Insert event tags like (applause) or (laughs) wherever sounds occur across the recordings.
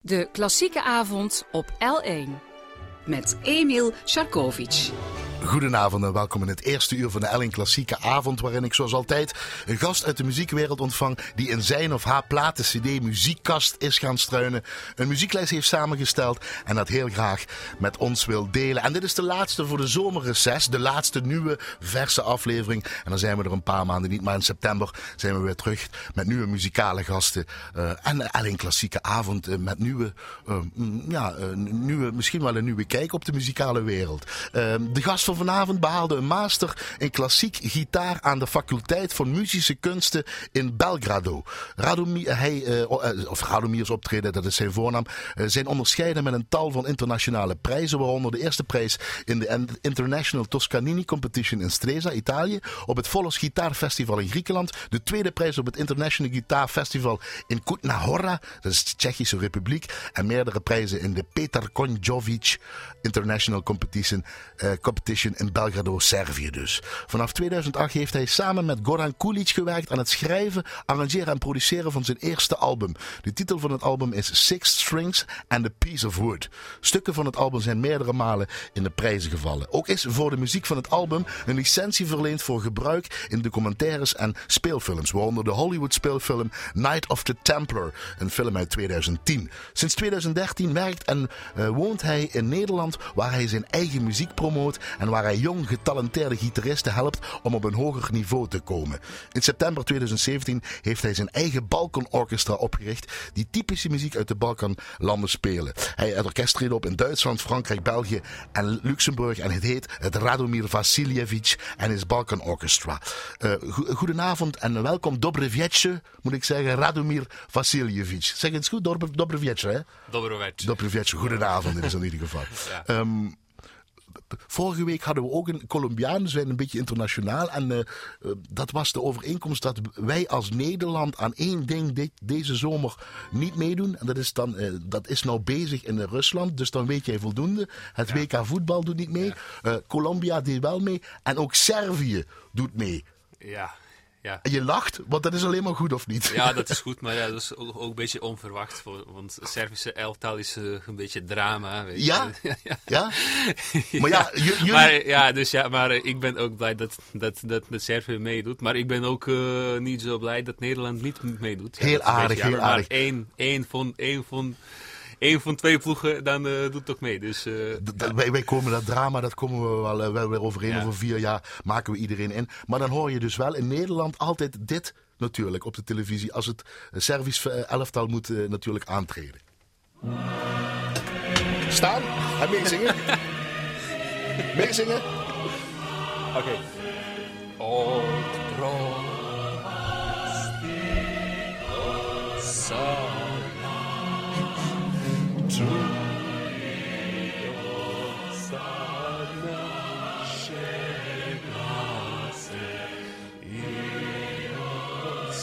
De klassieke avond op L1 met Emil Sharkovic. Goedenavond en welkom in het eerste uur van de Elling Klassieke Avond, waarin ik zoals altijd een gast uit de muziekwereld ontvang die in zijn of haar platen CD muziekkast is gaan struinen, een muzieklijst heeft samengesteld en dat heel graag met ons wil delen. En dit is de laatste voor de zomerreces, de laatste nieuwe verse aflevering. En dan zijn we er een paar maanden niet, maar in september zijn we weer terug met nieuwe muzikale gasten uh, en de Elling Klassieke Avond uh, met nieuwe, uh, ja, nieuwe, misschien wel een nieuwe kijk op de muzikale wereld. de gast van vanavond behaalde een master in klassiek gitaar aan de faculteit van muzische kunsten in Belgrado. Radomir, hij, uh, of Radomir's optreden, dat is zijn voornaam, uh, zijn onderscheiden met een tal van internationale prijzen, waaronder de eerste prijs in de International Toscanini Competition in Stresa, Italië, op het Volos Gitaarfestival in Griekenland, de tweede prijs op het International Guitar Festival in Kutna Hora, dat is de Tsjechische Republiek, en meerdere prijzen in de Petar Konjovic International Competition, Competition in Belgrado, Servië dus. Vanaf 2008 heeft hij samen met Goran Kulic gewerkt aan het schrijven, arrangeren en produceren van zijn eerste album. De titel van het album is Six Strings and a Piece of Wood. Stukken van het album zijn meerdere malen in de prijzen gevallen. Ook is voor de muziek van het album een licentie verleend voor gebruik in documentaires en speelfilms, waaronder de Hollywood speelfilm Night of the Templar, een film uit 2010. Sinds 2013 werkt en uh, woont hij in Nederland, waar hij zijn eigen muziek promoot en waar hij jong getalenteerde gitaristen helpt om op een hoger niveau te komen. In september 2017 heeft hij zijn eigen Balkan-orchestra opgericht, die typische muziek uit de Balkanlanden spelen. Hij het orkest treedt op in Duitsland, Frankrijk, België en Luxemburg en het heet het Radomir Vasiljevic en his Balkan Orchestra. Uh, goedenavond en welkom, dobre wieczór, moet ik zeggen, Radomir Vasiljevic. Zeg eens goed, dobre, dobre wieczór, hè? Dobre wieczór, goedenavond in ieder geval. (laughs) ja. um, vorige week hadden we ook een Colombiaan, we zijn een beetje internationaal. En uh, dat was de overeenkomst dat wij als Nederland aan één ding deze zomer niet meedoen. En dat is, dan, uh, dat is nou bezig in Rusland, dus dan weet jij voldoende. Het ja. WK voetbal doet niet mee. Ja. Colombia deed wel mee. En ook Servië doet mee. Ja, ja. En je lacht, want dat is alleen maar goed, of niet? Ja, (laughs) dat is goed, maar ja, dat is ook, ook een beetje onverwacht. Voor, want Servische elftal is uh, een beetje drama. Weet ja? (laughs) ja? ja? (laughs) Maar ja, jullie... maar, ja, dus ja, maar uh, ik ben ook blij dat, dat, dat de Servië meedoet. Maar ik ben ook uh, niet zo blij dat Nederland niet meedoet. Heel aardig, heel aardig. Maar één, één van... Één van één van twee ploegen, dan uh, doet ook mee. Dus, ja. wij, wij komen dat drama, dat komen we wel, uh, wel weer overeen. Ja. Over vier jaar maken we iedereen in. Maar dan hoor je dus wel in Nederland altijd dit natuurlijk op de televisie. Als het Servisch elftal moet natuurlijk aantreden. Staan en meezingen. (laughs) meezingen. Oké. Okay. Oh,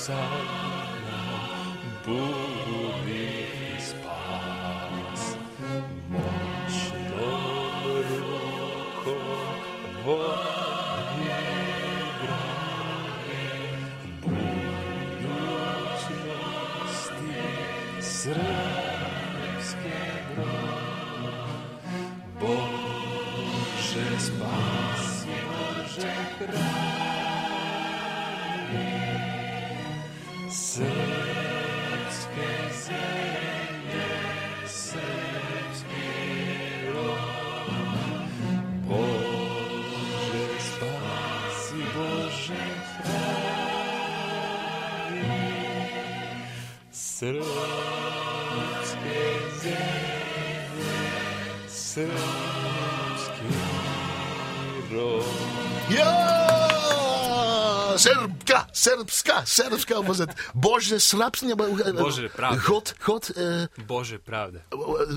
Hosanna, Бурубих и спас. Мощную руку Будут нас ты сразу. Ja! Serbka, Serbska, Serbska was het. Bože Slapsnja. Bože Pravda. God, God. Uh, Bože Pravda.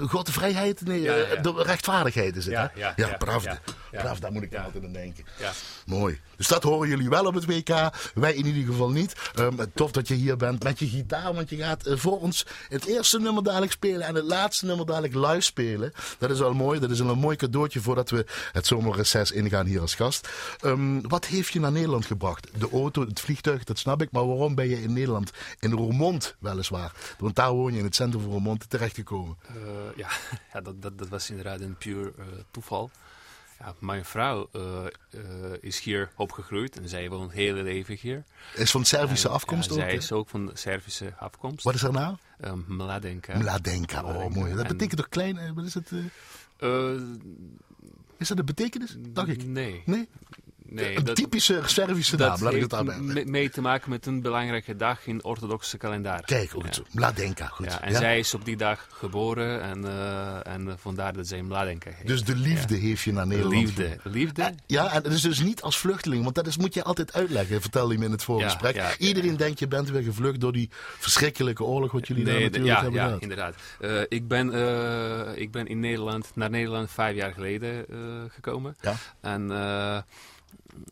God, vrijheid, nee, ja, ja. de rechtvaardigheid is het, ja, hè? Ja, ja, Pravda. Ja. Braaf, daar moet ik Ja. altijd aan denken. Ja. Mooi. Dus dat horen jullie wel op het WK. Wij in ieder geval niet. Ehm, tof dat je hier bent met je gitaar. Want je gaat eh, voor ons het eerste nummer dadelijk spelen. En het laatste nummer dadelijk live spelen. Dat is wel mooi. Dat is een mooi cadeautje voordat we het zomerreces ingaan hier als gast. Ehm, wat heeft je naar Nederland gebracht? De auto, het vliegtuig, dat snap ik. Maar waarom ben je in Nederland? In Roermond weliswaar. Want daar woon je in het centrum van Roermond terechtgekomen. Eh, ja, (laughs) ja dat, dat, dat was inderdaad een puur eh, toeval. Ja, mijn vrouw eh, eh, is hier opgegroeid en zij woont het hele leven hier. Is van Servische En, afkomst ja, ook? Zij is ook van Servische afkomst. Wat is haar naam? Eh, Mladenka. Mladenka. Oh, Mladenka. mooi. Dat En- betekent toch klein? Wat is het? is dat de betekenis? Dacht ik. Nee. Nee? Nee een dat, typische Servische dat naam, laat ik het daarbij. me- mee te maken met een belangrijke dag in het orthodoxe kalender. Kijk, ook Ja. zo. Mladenka, goed. Ja, en zij is op die dag geboren en, eh, en eh, vandaar dat zij Mladenka heet. Dus de liefde heeft je naar Nederland liefde. gebracht. Liefde? Eh, Ja, en het is dus niet als vluchteling, want dat is, moet je altijd uitleggen, vertelde je me in het voorgesprek. Iedereen denkt, je bent weer gevlucht door die verschrikkelijke oorlog wat jullie daar natuurlijk ja, hebben ja gehad. inderdaad. Eh, ik, ben, ik ben in Nederland, naar Nederland vijf jaar geleden gekomen. Ja. En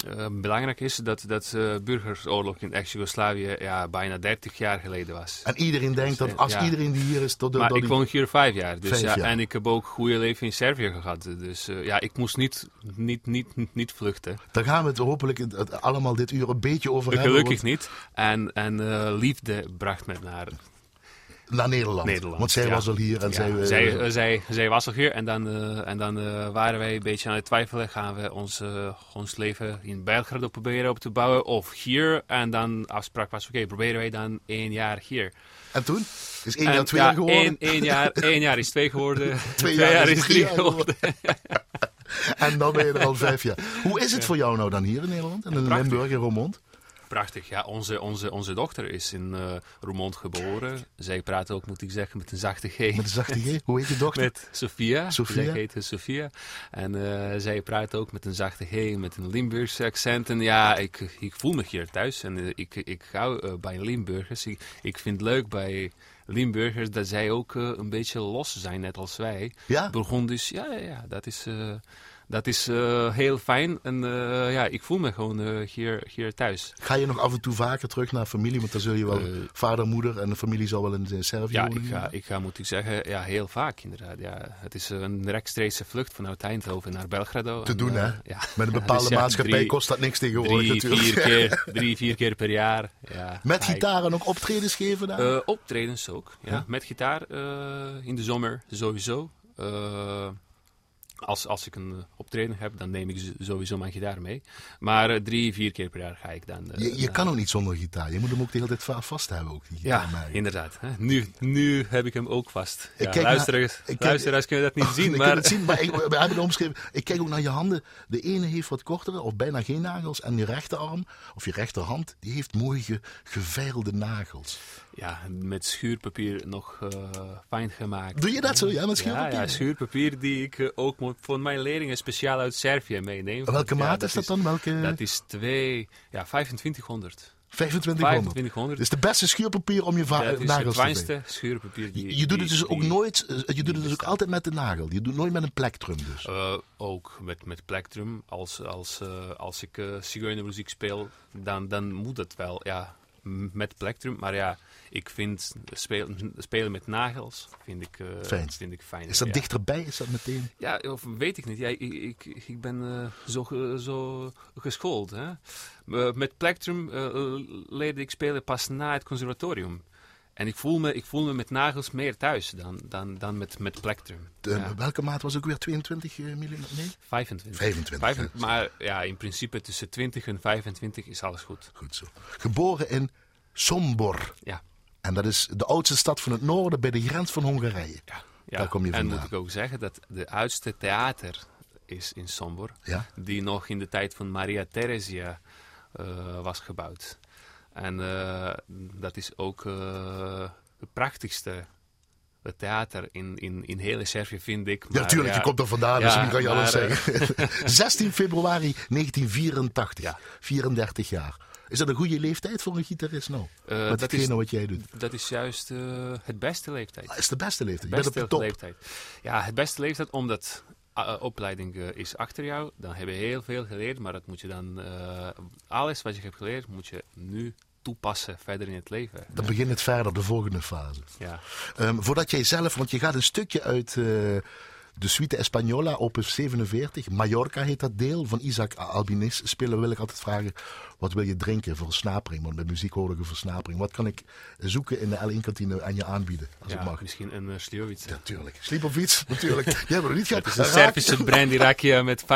eh, eh, belangrijk is dat, dat de burgeroorlog in ex-Jugoslavië ja, bijna 30 jaar geleden was. En iedereen denkt dat Dus, als ja. iedereen die hier is, tot de, Maar ik die- woon hier vijf jaar, dus Vijf ja, jaar. en ik heb ook een goede leven in Servië gehad. Dus eh, ja, ik moest niet, niet, niet, niet vluchten. daar gaan we het hopelijk het- allemaal dit uur een beetje over hebben. Gelukkig want- niet. En, en eh, liefde bracht me naar Naar Nederland. Nederland. Want zij ja. was al hier en Ja, zij... eh, zij, eh, zij, zij was al hier en dan, eh, en dan waren wij een beetje aan het twijfelen. Gaan we ons, ons leven in Belgrado proberen op te bouwen of hier? En dan afspraak was, oké, proberen wij dan één jaar hier. En toen? Is één En, jaar twee ja, jaar geworden? Één, één, jaar, (laughs) één jaar is twee geworden. Twee (laughs) jaar is drie jaar geworden. (laughs) En dan ben je er al vijf jaar. Hoe is het voor jou nou dan hier in Nederland? En in. Limburg, in Roermond? Prachtig, ja. Onze, onze, onze dochter is in eh Roermond geboren. Zij praat ook, moet ik zeggen, met een zachte G. Met een zachte G. Hoe heet je dochter? Met Sophia. Sophia. Zij heet Sophia. En eh, zij praat ook met een zachte G, met een Limburgse accent. En ja, ik, ik voel me hier thuis. En eh, ik, ik hou eh, bij Limburgers. Ik, ik vind het leuk bij Limburgers dat zij ook eh, een beetje los zijn, net als wij. Ja? Burgondisch, ja, ja, ja, dat is, eh, dat is eh, heel fijn. En eh, ja, ik voel me gewoon eh, hier, hier thuis. Ga je nog af en toe vaker terug naar familie? Want dan zul je wel vader, moeder en de familie zal wel in Servië Ja, wonen. ik ga, ik ga, moet ik zeggen, ja, heel vaak inderdaad. Ja, het is een rechtstreekse vlucht vanuit Eindhoven naar Belgrado. Te En, doen, hè? Ja. Met een (laughs) bepaalde dus ja, maatschappij drie- kost dat niks tegenwoordig Drie, natuurlijk. vier keer, (laughs) drie, vier keer per jaar. Ja, Met gitaar en ook optredens geven daar? Optredens ook. Ja. Met gitaar in de zomer sowieso. Als, als ik een eh, optreden heb, dan neem ik sowieso mijn gitaar mee. Maar eh, drie, vier keer per jaar ga ik dan. eh, je kan ook niet zonder gitaar. Je moet hem ook de hele tijd va- vast hebben. Ook, die gitaar, Ja, inderdaad. Hè. Nu, nu heb ik hem ook vast. Ja, kijk luisteraars, naar- kunnen dat niet (laughs) zien, Ik maar... kan het zien, maar ik, (laughs) we hebben omschreven. Ik kijk ook naar je handen. De ene heeft wat kortere of bijna geen nagels. En je rechterarm of je rechterhand, die heeft mooi ge, geveilde nagels. Ja, met schuurpapier nog eh, fijn gemaakt. Doe je dat zo? Ja, met schuurpapier? Ja, ja, schuurpapier die ik eh, ook voor mijn leerlingen speciaal uit Servië meeneem. Welke Ja, maat is dat dan? Welke? Dat is twee, ja, 2500. 2500. 2500. Dus de beste schuurpapier om je dat is het nagels te vegen. fijnste schuurpapier die Je, je doet het die- dus ook nooit, eh, je doet het dus ook altijd met de nagel. Je doet nooit met een plektrum dus. Ook met, met plektrum. Als, als, als ik uh, zigeunermuziek speel, dan, dan moet het wel, ja, met plektrum. Maar ja, ik vind speel, spelen met nagels, vind ik, eh Fijn. vind ik fijn. Is dat ja. dichterbij? Is dat meteen? Ja, of weet ik niet. Ja, ik, ik, ik ben eh, zo, zo geschoold. Hè? Eh, met plektrum eh, leerde ik spelen pas na het conservatorium. En ik voel me, ik voel me met nagels meer thuis dan, dan, dan met, met. De- Ja. Welke maat was ook weer 22 mm? Nee? 25. 25, Vijfen- ja. maar ja, in principe tussen 20 en 25 is alles goed. Goed zo. Geboren in Sombor. Ja. En dat is de oudste stad van het noorden bij de grens van Hongarije. Ja, ja. Daar kom je en vandaan. moet ik ook zeggen dat de oudste theater is in Sombor. Ja? Die nog in de tijd van Maria Theresia eh, was gebouwd. En eh, dat is ook eh het prachtigste theater in, in, in hele Servië, vind ik. Ja, Maar natuurlijk, je komt er vandaan, dus Ja, nu kan je alles maar, eh, (laughs) (laughs) zeggen. 16 februari 1984. Ja. 34 jaar. Is dat een goede leeftijd voor een gitarist nou? Eh, Met dat, is, wat jij doet. dat is juist eh, het beste leeftijd. Dat is de beste leeftijd. Je beste bent op de top. leeftijd. Ja, het beste leeftijd omdat opleiding eh, is achter jou, dan heb je heel veel geleerd, maar dat moet je dan, eh, alles wat je hebt geleerd, moet je nu toepassen verder in het leven. Dan begint het verder, de volgende fase. Ja. Ehm, voordat jij zelf, want je gaat een stukje uit eh, de Suite Española, opus 47. Mallorca heet dat deel van Isaac Albiniz spelen. Wil ik altijd vragen, wat wil je drinken voor versnapering? Want met muziek hoor ik een versnapering. Wat kan ik zoeken in de L1-kantine en je aanbieden, als ja, het mag? misschien een uh, Slivovitz. Natuurlijk. Iets, (laughs) natuurlijk. Jij hebt er niet gehad. Het is een Servische brandy rakje met 50%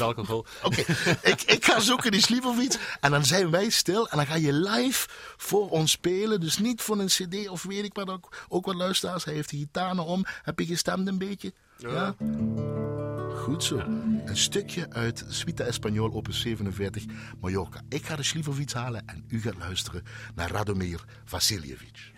alcohol. (laughs) Oké, ik, ik ga zoeken die Slivovic. En dan zijn wij stil. En dan ga je live voor ons spelen. Dus niet voor een cd of weet ik wat ook. Ook wat luisteraars. Hij heeft de gitaar om. Heb je gestemd een beetje? Ja. Goed zo. Een stukje uit Suite Espagnol opus 47 Mallorca. Ik ga de Slivovic halen en u gaat luisteren naar Radomir Vasiljevic.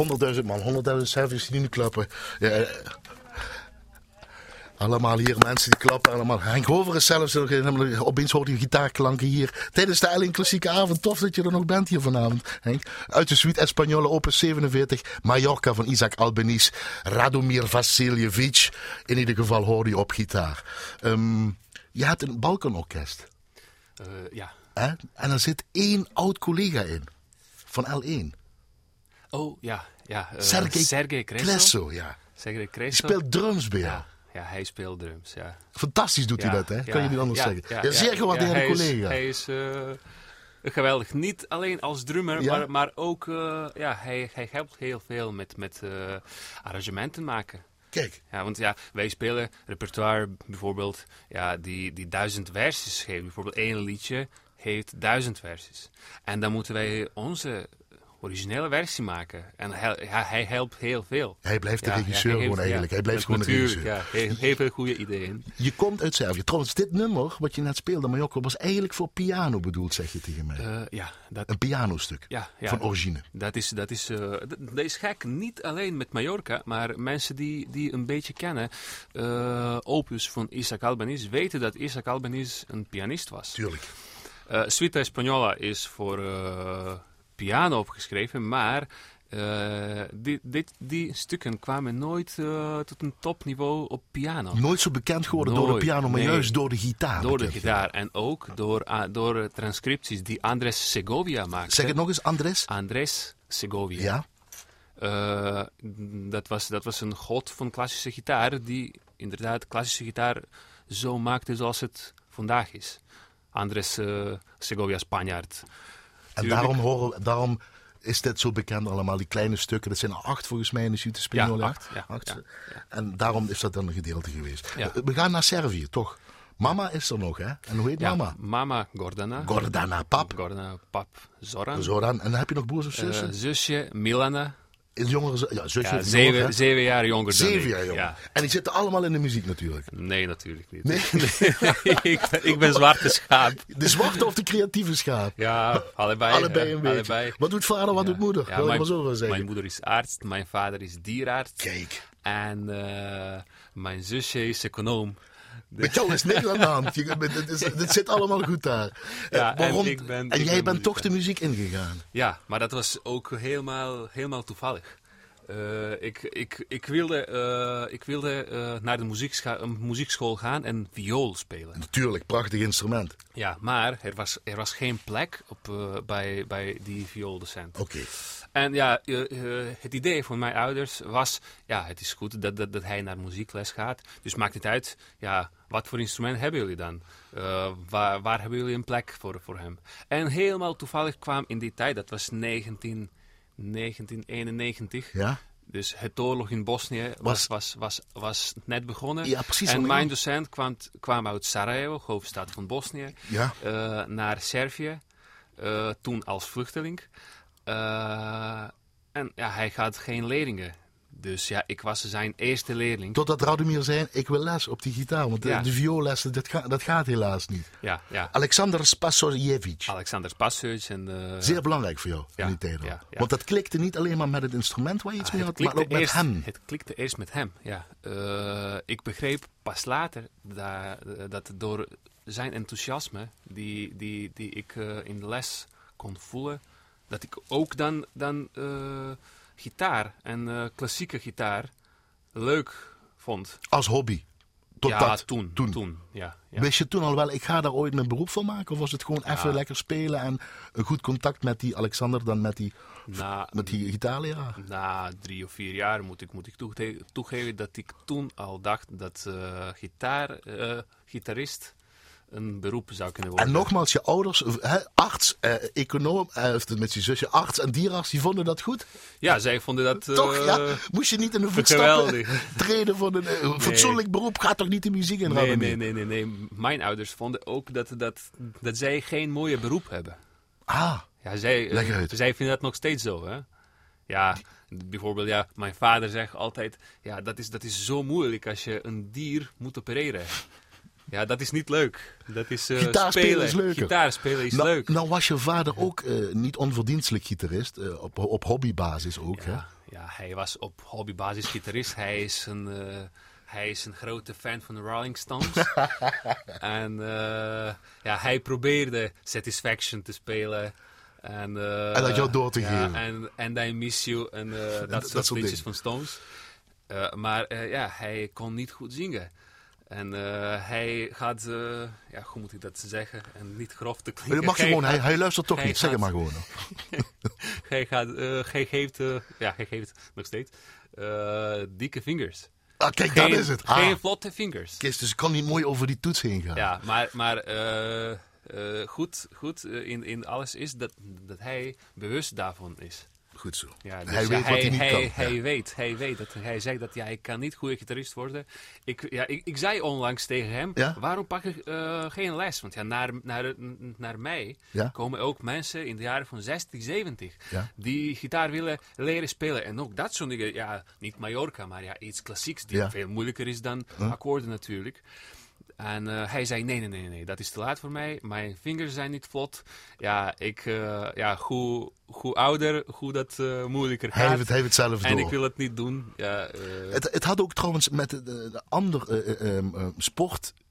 Honderdduizend man, honderdduizend cijfers die nu klappen. Ja, eh, allemaal hier mensen die klappen. Allemaal. Henk Hover is zelfs nog opeens hoort hij gitaarklanken hier. Tijdens de Elling Klassieke Avond. Tof dat je er nog bent hier vanavond, Henk. Uit de suite Espagnole opus 47. Mallorca van Isaac Albeniz. Radomir Vasiljevic. In ieder geval hoor je op gitaar. Ehm, je hebt een Balkanorkest. Eh, ja. En er zit één oud collega in. Van L1. Oh, ja. ja eh, Sergej Sergej Kreso. Klesso, ja. Kreso. speelt drums bij jou. Ja, ja, hij speelt drums, ja. Fantastisch doet hij dat, hè? Kan je niet anders zeggen. ja, zeer gewaardeerde collega. Hij is, eh, geweldig. Niet alleen als drummer, Ja? maar, maar ook eh, ja, hij, hij helpt heel veel met, met eh, arrangementen maken. Kijk, Ja, want ja, wij spelen repertoire bijvoorbeeld, ja, die, die duizend versies geven. Bijvoorbeeld één liedje heeft duizend versies. En dan moeten wij onze originele versie maken. En hij, hij helpt heel veel. hij blijft de Ja, regisseur ja, hij gewoon heeft- eigenlijk. ja, hij blijft gewoon de regisseur. Ja, heeft heel veel goede ideeën. Je komt uit Servië. Trouwens, dit nummer wat je net speelde, Mallorca, was eigenlijk voor piano bedoeld, zeg je tegen mij. Eh, ja, dat, Een pianostuk ja, ja, van origine. Dat is, dat, is, eh, dat, dat is gek. Niet alleen met Mallorca, maar mensen die, die een beetje kennen eh, opus van Isaac Albeniz weten dat Isaac Albeniz een pianist was. Tuurlijk. Eh Suite Española is voor piano opgeschreven, maar eh, die, dit, die stukken kwamen nooit eh, tot een topniveau op piano. Nooit zo bekend geworden door de piano, maar nee. juist door de gitaar. Door de gitaar en ook door, ah, door transcripties die Andres Segovia maakte. Zeg het nog eens, Andres. Andres Segovia. Ja, Eh, dat, was, dat was een god van klassische gitaar die inderdaad klassische gitaar zo maakte zoals het vandaag is. Andres Segovia Spanjaard. En daarom, horen, daarom is dit zo bekend allemaal, die kleine stukken. Dat zijn er acht volgens mij in de Suite Ja, Spagnola. acht, ja, ja, En daarom is dat dan een gedeelte geweest. Ja. Eh, We gaan naar Servië, toch? Mama is er nog, hè? En hoe heet Ja, mama? Mama Gordana. Gordana, pap. Gordana, pap Zoran. Zoran. En dan heb je nog broers of Eh, zussen? zusje Milana. Is ja, zusje. Ja, jonger, zeven, zeven jaar jonger dan Zeven jaar jonger. Ja. En die zitten allemaal in de muziek natuurlijk. Nee, natuurlijk niet. Nee? (laughs) (laughs) ik, ben, ik ben zwarte schaap. De zwarte of de creatieve schaap? Ja, allebei. Allebei een beetje. allebei. Wat doet vader, wat Ja. doet moeder? Wil mijn, maar zo zeggen. mijn moeder is arts, mijn vader is dierarts. Kijk, En eh, mijn zusje is econoom. Met jou is niks aan de hand. Je, dit, is, dit zit allemaal goed daar. Ja, Eh, waarom? en ik ben- en ik jij ben bent toch de muziek ingegaan? Ja, maar dat was ook helemaal, helemaal toevallig. Eh, ik, ik, ik wilde, eh, ik wilde naar de muziekschool gaan en viool spelen. Natuurlijk, prachtig instrument. Ja, maar er was, er was geen plek op, bij, bij die viooldocent. Oké. En ja, het idee van mijn ouders was, ja, het is goed dat, dat, dat hij naar muziekles gaat. Dus maakt het uit, ja, wat voor instrument hebben jullie dan? Eh, waar, waar hebben jullie een plek voor, voor hem? En helemaal toevallig kwam in die tijd, dat was 19, 1991. Ja? Dus het oorlog in Bosnië Was- was, was, was, was net begonnen. Ja, precies, En mijn docent kwam, kwam uit Sarajevo, hoofdstad van Bosnië Ja. eh, naar Servië, eh, toen als vluchteling. En ja, hij had geen leerlingen. Dus ja, ik was zijn eerste leerling. Totdat Radomir zei, ik wil les op die gitaar. Want de, Ja. de vioollessen, dat, ga- dat gaat helaas niet. Ja, ja. Alexander Spasojevic. Alexander Spasic en... eh, Zeer belangrijk voor jou Ja, in die tijd ja. Want dat klikte niet alleen maar met het instrument waar je iets ah, mee had, maar ook met hem. Het klikte eerst met hem, ja. Eh, ik begreep pas later da- dat door zijn enthousiasme, die, die, die ik eh, in de les kon voelen, dat ik ook dan, dan eh, gitaar en eh, klassieke gitaar leuk vond. Als hobby. Tot ja, dat. toen, toen. toen. ja, ja. Wist je toen al wel, ik ga daar ooit een beroep van maken? Of was het gewoon even lekker spelen en een goed contact met die Alexander dan met die, Na, met die gitaarleraar? na drie of vier jaar moet ik, moet ik toege- toegeven dat ik toen al dacht dat eh gitaar, eh, gitarist een beroep zou kunnen worden. En nogmaals, je ouders, arts, eh, econoom, eh, of met je zusje, arts en dierarts, die vonden dat goed? Ja, zij vonden dat... eh, toch? Ja? Moest je niet in de voetstappen (laughs) treden van een eh, fatsoenlijk beroep? Gaat toch niet de muziek in Nee, nee, nee, nee, nee. Mijn ouders vonden ook dat, dat, dat zij geen mooie beroep hebben. Ah, Ja, zij, eh, zij vinden dat nog steeds zo, hè. Ja, bijvoorbeeld, ja, mijn vader zegt altijd... Ja, dat is, dat is zo moeilijk als je een dier moet opereren. Ja, dat is niet leuk. Dat is eh, Gitaar spelen is spelen is nou, leuk. nou was je vader ook eh, niet onverdienstelijk gitarist, eh, op, op hobbybasis ook. Hè? Ja, ja, hij was op hobbybasis gitarist. Hij is een, hij is een grote fan van de Rolling Stones. (laughs) en ja, hij probeerde Satisfaction te spelen. En, En dat jou door te ja, geven. En, en I Miss You en dat, dat soort liedjes van Stones. Maar ja, hij kon niet goed zingen. En eh, hij gaat, eh, ja, hoe moet ik dat zeggen? En niet grof te klinken. mag je Hij gewoon, hij, gaat- hij luistert toch hij niet, zeg het maar (laughs) gaat- gewoon. hij, gaat, hij geeft, eh, ja, hij geeft nog steeds dikke vingers. Ah, kijk, Geen, dat is het. Ah, Geen vlotte vingers. Kees, dus ik kan niet mooi over die toets heen gaan. Ja, maar, maar goed, goed in, in alles is dat, dat hij bewust daarvan is. Goed zo. Ja, dus hij ja, weet wat hij niet hij, kan. Hij, weet, hij weet dat hij zegt dat ja, ik kan niet goede gitarist worden. Ik, ja, ik, ik zei onlangs tegen hem, waarom pak ik eh, geen les? Want ja, naar, naar, naar mij komen ook mensen in de jaren van 60, 70 Ja. die gitaar willen leren spelen. En ook dat soort dingen, ja, niet Mallorca, maar ja, iets klassieks die veel moeilijker is dan akkoorden natuurlijk. En eh, hij zei, nee, nee, nee, nee, dat is te laat voor mij. Mijn vingers zijn niet vlot. Ja, ik, eh, ja hoe, hoe ouder, hoe dat eh, moeilijker Hij gaat. heeft, het- hij heeft het zelf en door. ik wil het niet doen. Ja, Het, het had ook trouwens met de, de, de ander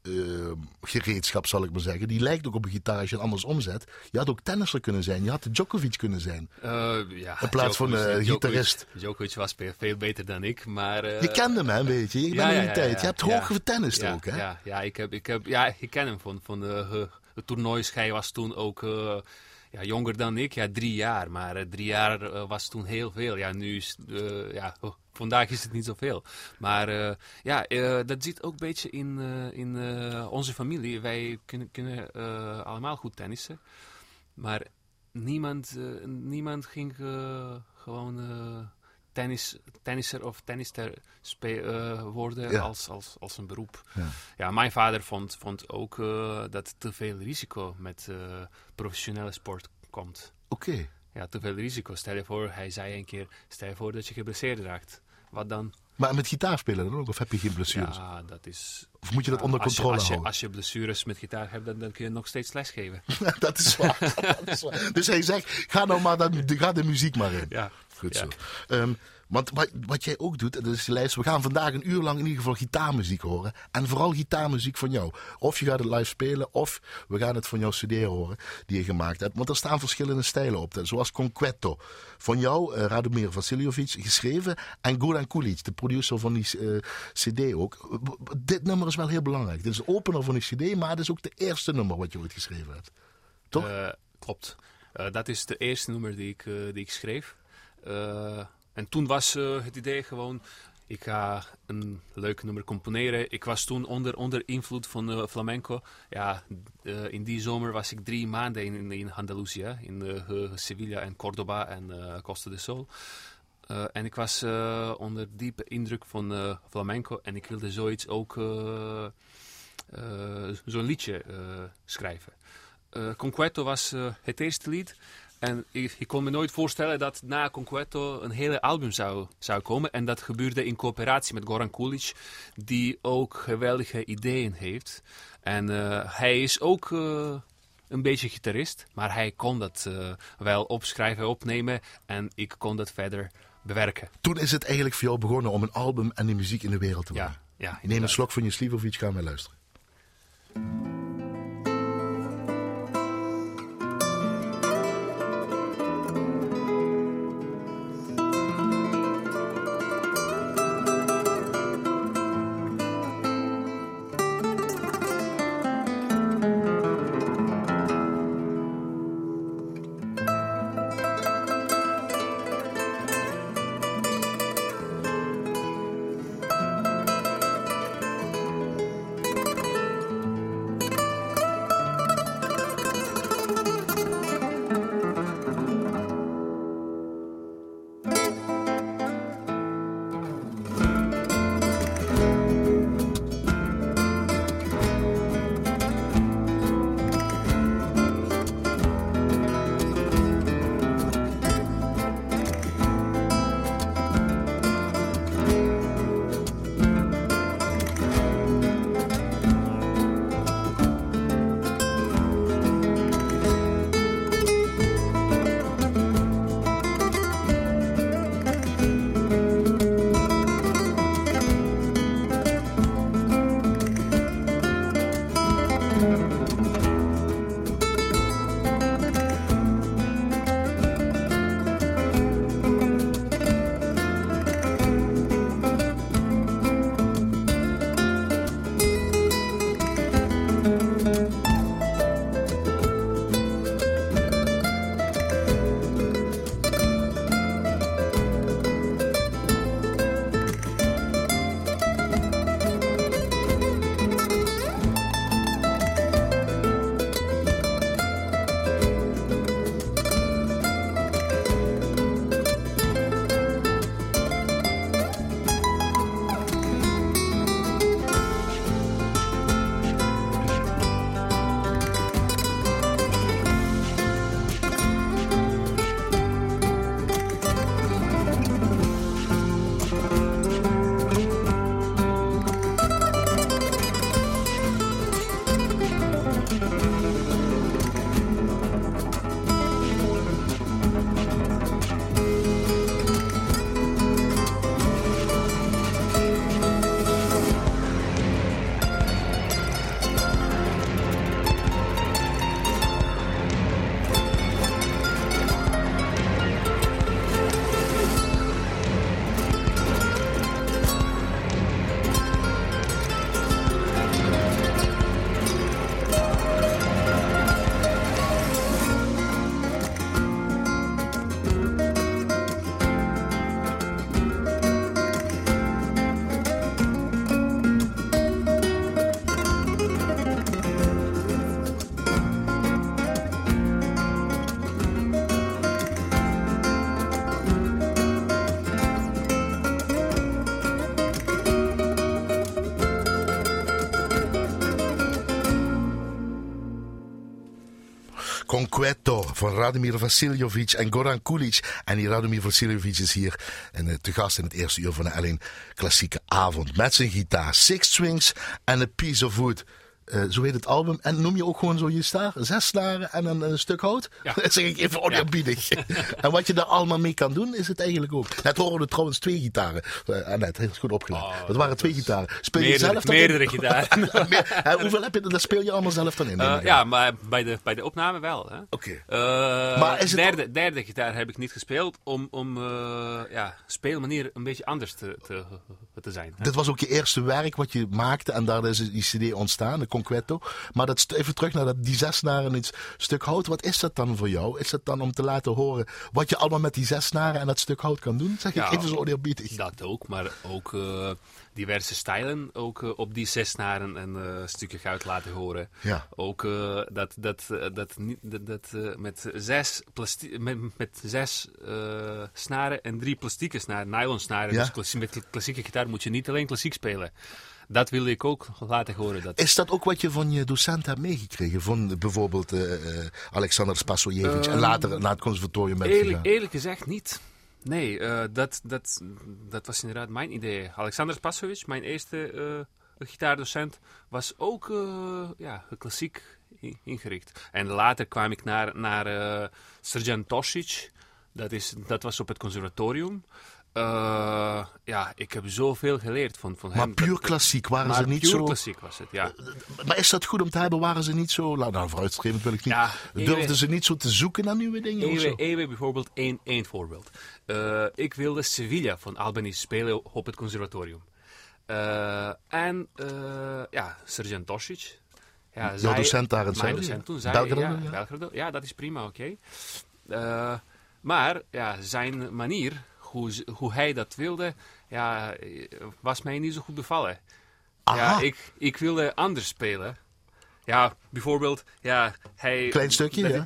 eh, eh, ehm, eh, sportgereedschap, zal ik maar zeggen. Die lijkt ook op een gitaar als je het anders omzet. Je had ook tennisser kunnen zijn. Je had Djokovic kunnen zijn. eh, ja, In plaats van, Djokovic- eh, gitarist. Djokovic, was veel- beter dan ik, maar... eh, je kende hem, hè, weet je. Je bent in die tijd. Je hebt hoog getennist ja, ook, hè. Ja, ja, ik, heb, ik, heb, ja, ik ken hem van, van de, de toernoois. Hij was toen ook ja, jonger dan ik, ja, drie jaar. Maar drie jaar was toen heel veel. Ja, nu is eh, ja, oh, vandaag is het niet zoveel. Maar eh, ja, eh, dat zit ook een beetje in, eh, in onze familie. Wij kunnen, kunnen allemaal goed tennissen. Maar niemand, niemand ging gewoon tennis, tennisser of tennister eh, worden Ja. als, als, als een beroep. Ja. Ja, mijn vader vond, vond ook dat te veel risico met professionele sport komt. Oké. Ja, te veel risico. Stel je voor, hij zei een keer, stel je voor dat je geblesseerd raakt. Wat dan? Maar met gitaar spelen dan ook? Of heb je geen blessures? Ja, dat is... Of moet je dat onder als je- controle als je, houden? Als je blessures met gitaar hebt, dan, dan kun je nog steeds lesgeven. (laughs) dat, is waar. (laughs) dat is waar. Dus hij zegt, ga nou maar dan, ga de muziek maar in. Ja. Goed Ja. zo. Ehm, want wat, wat jij ook doet, dat is die lijst. We gaan vandaag een uur lang in ieder geval gitaarmuziek horen. En vooral gitaarmuziek van jou. Of je gaat het live spelen, of we gaan het van jouw CD horen die je gemaakt hebt. Want er staan verschillende stijlen op. Zoals Conquetto. Van jou, eh, Radomir Vasiljovic, geschreven. En Goran Kulic, de producer van die eh, CD ook. Dit nummer is wel heel belangrijk. Dit is de opener van die CD, maar het is ook de eerste nummer wat je ooit geschreven hebt. Toch? Eh, klopt. Dat is de eerste nummer die ik, die ik schreef. En toen was eh, het idee gewoon, ik ga een leuk nummer componeren. Ik was toen onder, onder invloed van eh, flamenco. Ja, eh, in die zomer was ik drie maanden in, in Andalusië, in Sevilla en Córdoba en Costa del Sol. En ik was onder diepe indruk van flamenco en ik wilde zoiets ook, zo'n liedje schrijven. Conquetto was het eerste lied. En ik, ik kon me nooit voorstellen dat na Conquetto een hele album zou, zou komen. En dat gebeurde in coöperatie met Goran Kulic, die ook geweldige ideeën heeft. En eh, hij is ook eh, een beetje gitarist, maar hij kon dat eh, wel opschrijven, opnemen. En ik kon dat verder bewerken. Toen is het eigenlijk voor jou begonnen om een album en die muziek in de wereld te brengen. Ja, ja Neem een slok van je Slivovic, gaan we luisteren. Van Radomir Vasiljevic en Goran Kulic. En die Radomir Vasiljevic is hier en, te gast in het eerste uur van de Ellen Klassieke Avond. Met zijn gitaar, Six Strings en A Piece of Wood. Uh, zo heet het album. En noem je ook gewoon zo je staar, zes snaren en een, een stuk hout? Ja. (laughs) Dat zeg ik even oneerbiedig. (laughs) en wat je daar allemaal mee kan doen, is het eigenlijk ook. Net horen we trouwens twee gitaren. Uh, Annette, heel goed opgelet. Oh, dat waren twee gitaren. Speel je zelf dan Meerdere in? gitaren. (laughs) Hoeveel heb je? Dat speel je allemaal zelf dan in? Uh, ja, maar bij de, bij de opname wel. Oké. Okay. maar is het derde, derde gitaar heb ik niet gespeeld om, om ja, speelmanier een beetje anders te, te, te zijn. Dit was ook je eerste werk wat je maakte en daar is die cd ontstaan, Conqueto. Maar dat, even terug naar dat, die zes snaren iets stuk hout. Wat is dat dan voor jou? Is dat dan om te laten horen wat je allemaal met die zes snaren en dat stuk hout kan doen? Zeg ik ja, even zo oneerbiedig. Dat ook, maar ook uh, diverse stijlen ook uh, op die zes snaren en uh, stukken goud laten horen. Ja. Ook dat, dat, dat, dat, dat met zes, met, met zes snaren en drie plastieke snaren, nylon snaren. Ja? Dus met klassieke gitaar moet je niet alleen klassiek spelen dat wilde ik ook laten horen. Dat... Is dat ook wat je van je docent hebt meegekregen? Van bijvoorbeeld uh, Alexander Spasojevic en ehm, later naar het conservatorium met eerlijk, eerlijk gezegd niet. Nee, uh, dat, dat, dat was inderdaad mijn idee. Alexander Spasojevic, mijn eerste uh, gitaardocent, was ook ja, klassiek ingericht. En later kwam ik naar, naar Sergeant Tosic. Dat, is, dat was op het conservatorium. Uh, ja, ik heb zoveel geleerd van, van hem. Maar puur klassiek waren ze niet puur zo... klassiek was het, ja. Maar is dat goed om te hebben? Waren ze niet zo... Nou, nou vooruitstrevend wil ik niet. Ja, Durfden ze niet zo te zoeken naar nieuwe dingen? Ewe, Ewe bijvoorbeeld, één, één voorbeeld. Uh, ik wilde Sevilla van Albanese spelen op het conservatorium. Uh, en ja, Sergeant Tosic. Ja, Jouw docent daar in Mijn docent toen. Belgrado, ja, Belgrado, ja, dat is prima, oké. Okay. maar ja, zijn manier hoe, hoe hij dat wilde, ja, was mij niet zo goed bevallen. Ja, ik, ik wilde anders spelen. Ja, bijvoorbeeld, ja, hij... Klein stukje, ja.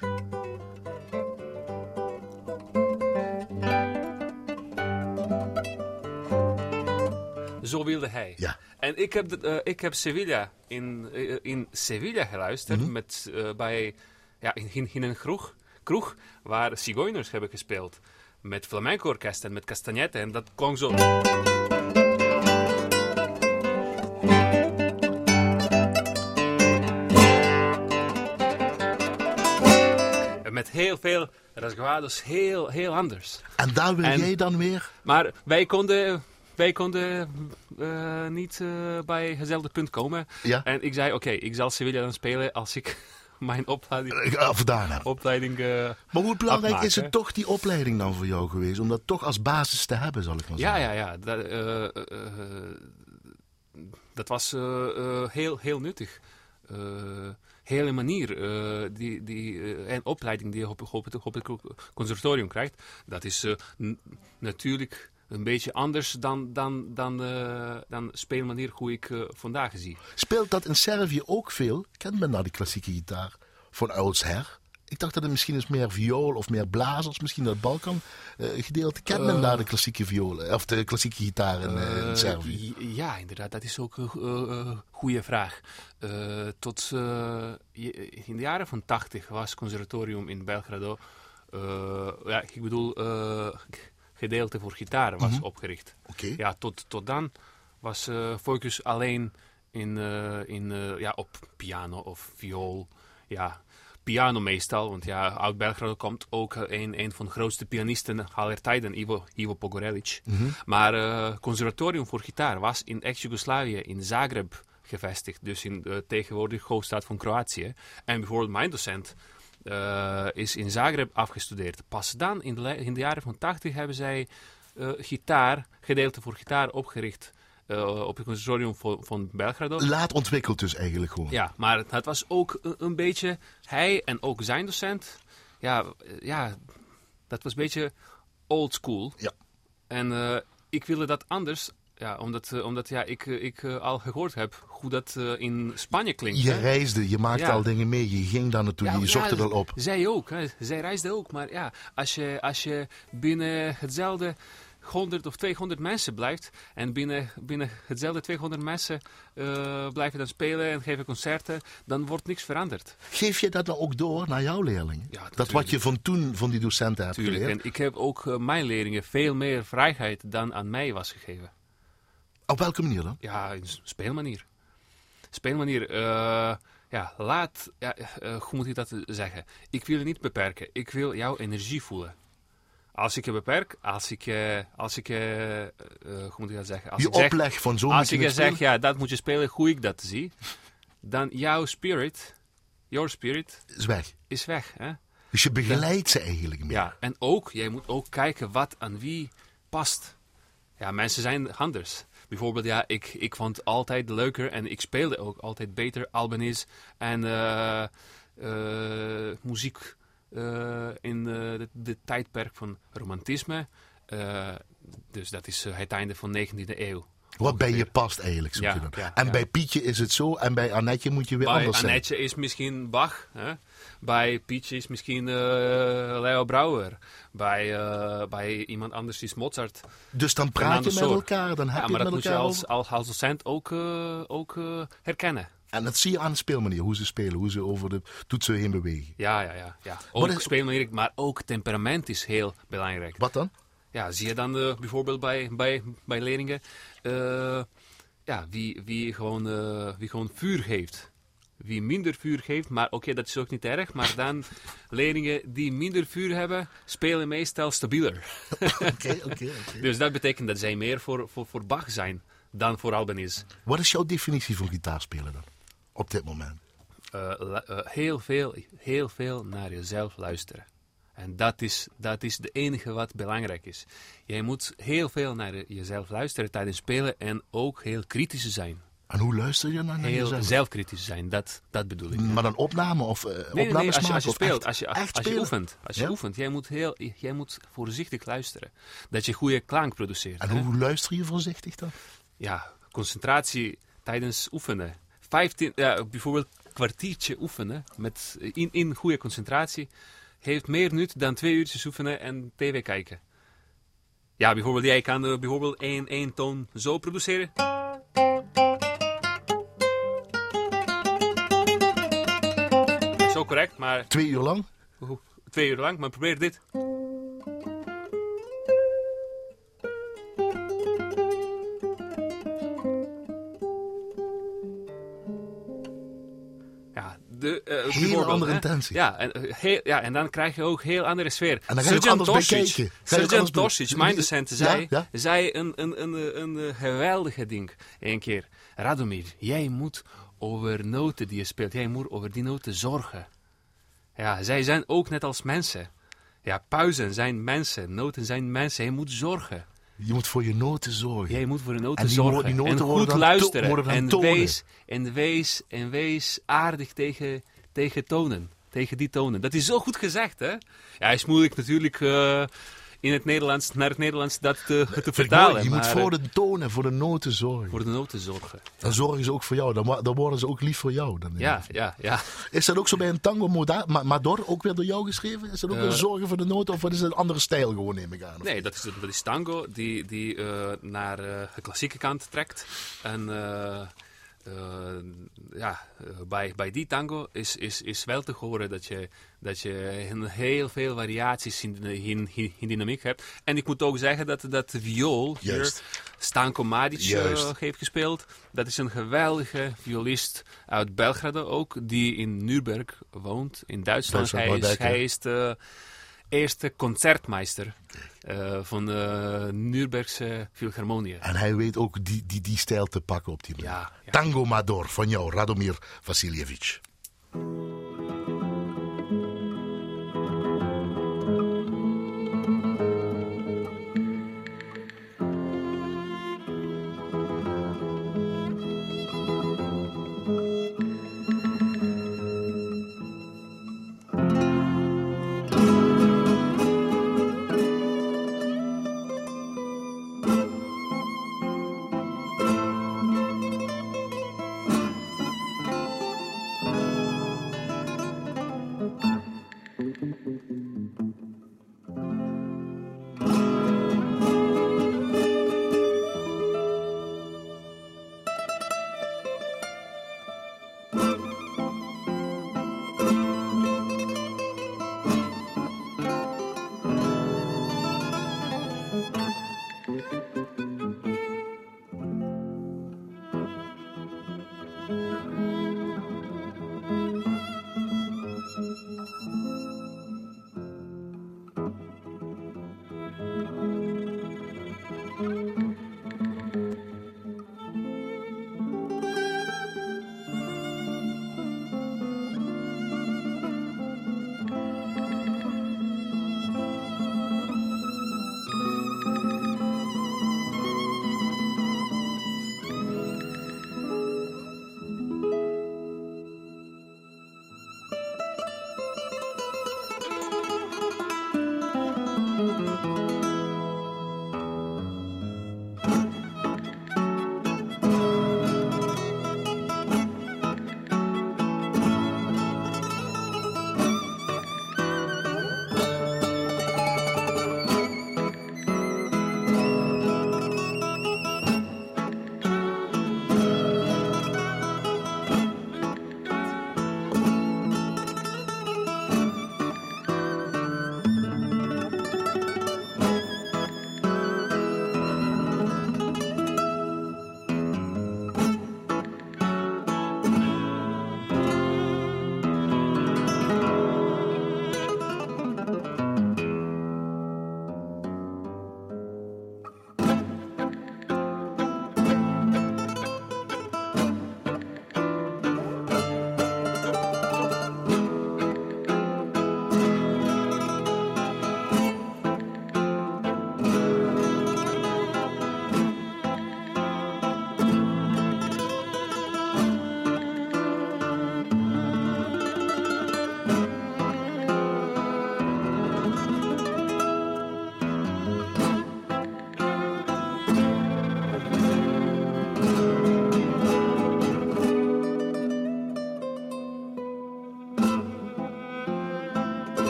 Zo wilde hij. Ja. En ik heb, uh, ik heb Sevilla in, uh, in Sevilla geluisterd mm -hmm. met, uh, bij, ja, in, in een kroeg, kroeg waar Zigeuners hebben gespeeld met flamenco orkest en met castagnette. En dat klonk zo... met heel veel rasguados, heel, heel anders. En daar wil jij dan weer? Maar wij konden, wij konden uh, niet uh, bij hetzelfde punt komen. Ja? En ik zei, oké, okay, ik zal Sevilla dan spelen als ik (laughs) mijn opleiding, eh, daarna. opleiding uh, Maar hoe belangrijk is het toch die opleiding dan voor jou geweest? Om dat toch als basis te hebben, zal ik maar zeggen. Ja, ja, ja. Dat, uh, dat was heel, heel nuttig. hele manier, die, die en opleiding die je op, op, het, op het conservatorium krijgt, dat is natuurlijk een beetje anders dan, dan, dan, uh, dan speelmanier hoe ik uh, vandaag zie. Speelt dat in Servië ook veel? Kent men nou die klassieke gitaar van oudsher? Ik dacht dat het misschien is meer viool of meer blazers, misschien dat Balkan uh, gedeelte. Kent men daar de klassieke violen of de klassieke gitaar in, in Servië? Ja, inderdaad, dat is ook een goede vraag. tot in de jaren van 80 was conservatorium in Belgrado. ja, ik bedoel gedeelte voor gitaar was mhm. opgericht. Ja, tot, tot dan was uh, focus alleen in, uh, in, uh, ja, op piano of viool. Ja, piano meestal, want ja, uit Belgrado komt ook een, een van de grootste pianisten aller tijden, Ivo, Ivo Pogorelic. Mm Maar conservatorium voor gitaar was in ex-Jugoslavië, in Zagreb gevestigd, dus in de tegenwoordig hoofdstad van Kroatië. En bijvoorbeeld mijn docent uh, is in Zagreb afgestudeerd. Pas dan, in de, in de jaren van 80, hebben zij uh, gitaar, gedeelte voor gitaar opgericht. Uh, op het conservatorium van, van Belgrado. Laat ontwikkeld dus eigenlijk gewoon. Ja, maar het was ook een, een beetje, hij en ook zijn docent, ja, ja dat was een beetje old school. Ja. En ik wilde dat anders ja, omdat, uh, omdat ja, ik, uh, ik uh, al gehoord heb hoe dat in Spanje klinkt. Je hè? reisde, je maakte ja. al dingen mee, je ging daar naartoe, ja, je zocht het al op. Zij ook, hè. zij reisde ook. Maar ja, als je, als je binnen hetzelfde 100 of 200 mensen blijft en binnen, binnen hetzelfde 200 mensen uh, blijven dan spelen en geven concerten, dan wordt niks veranderd. Geef je dat dan ook door naar jouw leerlingen? Ja, dat wat je van toen van die docenten hebt tuurlijk. geleerd? En ik heb ook mijn leerlingen veel meer vrijheid dan aan mij was gegeven. Op welke manier dan? Ja, in speelmanier. Speelmanier, uh, ja, laat, ja, hoe moet ik dat zeggen? Ik wil je niet beperken, ik wil jouw energie voelen. Als ik je beperk, als ik, uh, als ik hoe moet ik dat zeggen? Als je ik zeg, opleg van zo'n Als ik je zeg, ja, dat moet je spelen, hoe ik dat zie, dan jouw spirit, your spirit, is weg. Is weg hè? Dus je begeleidt ze eigenlijk meer. Ja, en ook, jij moet ook kijken wat aan wie past. Ja, mensen zijn anders. Bijvoorbeeld, ja, ik, ik vond altijd leuker en ik speelde ook altijd beter Albanese en muziek uh, in uh, de, de, tijdperk van romantisme. Dus dat is het einde van de 19e eeuw. Wat bij je past eigenlijk, zoek ja, je dan. ja, en bij Pietje is het zo en bij Annetje moet je weer bij anders zijn. Annetje is misschien Bach. Hè? Bij Pietje is misschien Leo Brouwer. Bij, bij iemand anders is Mozart. Dus dan praat je met elkaar, dan heb ja, je maar het dat moet je als, als, docent ook, ook herkennen. En dat zie je aan de speelmanier, hoe ze spelen, hoe ze over de toetsen heen bewegen. Ja, ja, ja. ja. Ook is... speelmanier, maar ook temperament is heel belangrijk. Wat dan? Ja, zie je dan uh, bijvoorbeeld bij, bij, bij leerlingen, uh, ja, wie, wie, gewoon, uh, wie gewoon vuur geeft. Wie minder vuur geeft, maar oké, okay, dat is ook niet erg. Maar dan (laughs) leerlingen die minder vuur hebben, spelen meestal stabieler. (laughs) Oké, oké. Dus dat betekent dat zij meer voor, voor, voor Bach zijn dan voor Albanese. Wat is jouw definitie van gitaarspelen dan? Op dit moment? Heel, veel, heel veel naar jezelf luisteren. En dat is, dat is de enige wat belangrijk is. Jij moet heel veel naar jezelf luisteren tijdens spelen en ook heel kritisch zijn. En hoe luister je naar, naar heel jezelf? zelfkritisch zijn, dat, dat bedoel ik. Maar dan opname of uh, nee, opnames nee, nee, als, je, maken? als je speelt, echt, als je, als je oefent, als je Ja? oefent, jij moet, heel, jij moet voorzichtig luisteren. Dat je goede klank produceert. En hè? hoe luister je voorzichtig dan? Ja, concentratie tijdens oefenen. 15, ja, bijvoorbeeld een kwartiertje oefenen met, in, in goede concentratie heeft meer nut dan twee uurtjes oefenen en tv kijken. Ja, bijvoorbeeld jij kan uh, bijvoorbeeld één, één toon zo produceren. Zo correct, maar Twee uur lang? twee uur lang, maar probeer dit. Bijvoorbeeld, andere hè. intentie. Ja en, heel, ja, en dan krijg je ook heel andere sfeer. En dan ga je ook anders Tosic, Sergeant Tosic, mijn docent, zei, Ja, ja. zei een, een, een, een, geweldige ding. Eén keer. Radomir, jij moet over noten die je speelt, jij moet over die noten zorgen. Ja, zij zijn ook net als mensen. Ja, pauzen zijn mensen, noten zijn mensen. Je moet zorgen. Je moet voor je noten zorgen. Jij moet voor de noten En zorgen. wo- die noten en goed luisteren. en, wees, en, wees, en wees aardig tegen, tegen tonen. Tegen die tonen. Dat is zo goed gezegd, hè? Ja, is moeilijk natuurlijk uh, in het Nederlands, naar het Nederlands dat te, te Vind vertalen. Je moet voor uh, de tonen, voor de noten zorgen. voor de noten zorgen. Dan zorgen ze ook voor jou. Dan, dan worden ze ook lief voor jou. Dan Ja, ja, ja. Is dat ook zo bij een tango moda- Ma- Mador, ook weer door jou geschreven? Is dat ook Eh. weer zorgen voor de noten? Of wat is het een andere stijl gewoon, neem ik aan? Nee, dat is, dat is tango die, die uh, naar uh, de klassieke kant trekt. En uh, ja, bij, bij die tango is, is, is wel te horen dat je, dat je heel veel variaties in, in, in, in dynamiek hebt. En ik moet ook zeggen dat, dat de viool hier. Stanko Madic Juist. heeft gespeeld. Dat is een geweldige violist uit Belgrado ook, die in Nürnberg woont, in Duitsland. Hij is, hij is de eerste concertmeister uh, van de Nürnbergse Philharmonie. En hij weet ook die, die, die stijl te pakken op die manier. Ja, ja. Tango Mador van jou, Radomir Vasiljevic.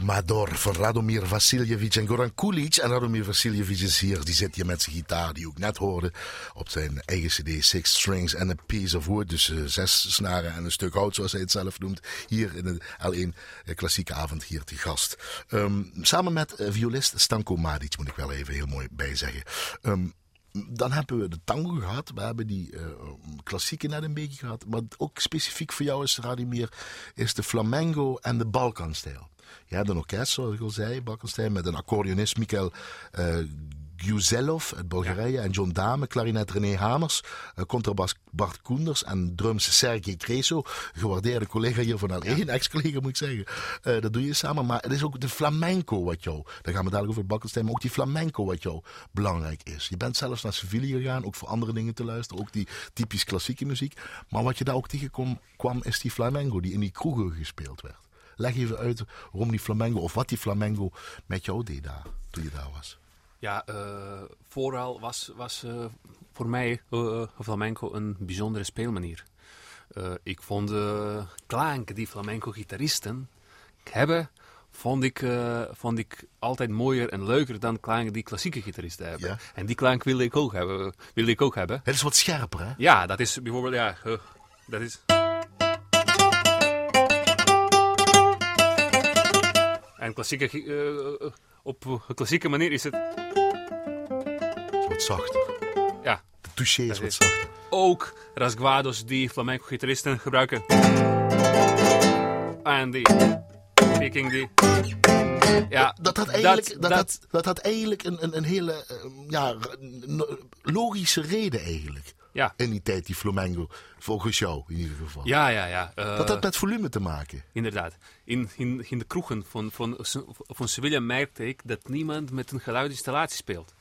Mador van Radomir Vasiljevic en Goran Kulic. En Radomir Vasiljevic is hier, die zit hier met zijn gitaar, die ook net hoorde, op zijn eigen cd Six Strings and a Piece of Wood. Dus uh, zes snaren en een stuk hout, zoals hij het zelf noemt. Hier in de L1 uh, klassieke avond hier te gast. Um, samen met uh, violist Stanko Madic, moet ik wel even heel mooi bijzeggen. Um, dan hebben we de tango gehad. We hebben die klassieke net een beetje gehad. Maar ook specifiek voor jou is, Radimir, is de flamenco en de Balkanstijl. Je hebt een orkest, zoals ik al zei, Balkanstijl, met een accordeonist, Mikkel uh, Guzelov uit Bulgarije en John Dame, klarinet René Hamers, uh, contrabas Bart Koenders en drums Sergej Kreso, gewaardeerde collega hier van L1, ex-collega moet ik zeggen. Uh, dat doe je samen, maar het is ook de flamenco wat jou, daar gaan we dadelijk over Balkanstijn, maar ook die flamenco wat jou belangrijk is. Je bent zelfs naar Sevilla gegaan, ook voor andere dingen te luisteren, ook die typisch klassieke muziek. Maar wat je daar ook tegenkwam, kwam, is die flamenco die in die kroegen gespeeld werd. Leg even uit waarom die flamenco, of wat die flamenco met jou deed daar, toen je daar was. Ja, uh, vooral was, was uh, voor mij uh, flamenco een bijzondere speelmanier. ik vond de klank die flamenco-gitaristen hebben, vond ik, vond ik altijd mooier en leuker dan klanken die klassieke gitaristen hebben. Ja. En die klank wilde ik ook hebben. Wilde ik ook hebben. Het is wat scherper, hè? Ja, dat is bijvoorbeeld, ja, dat is... En klassieke, op klassieke manier is het wat zachter. Ja. De touché is wat zachter. Ook rasguados die flamenco-gitaristen gebruiken. En die picking die... Ja, dat had eigenlijk, dat, dat, dat, dat had eigenlijk een, een, een hele ja, logische reden eigenlijk. Ja. In die tijd, die flamenco. Volgens jou in ieder geval. Ja, ja, ja. Uh, dat had met volume te maken. Inderdaad. In, in, in de kroegen van, van, van Sevilla merkte ik dat niemand met een geluidinstallatie speelt.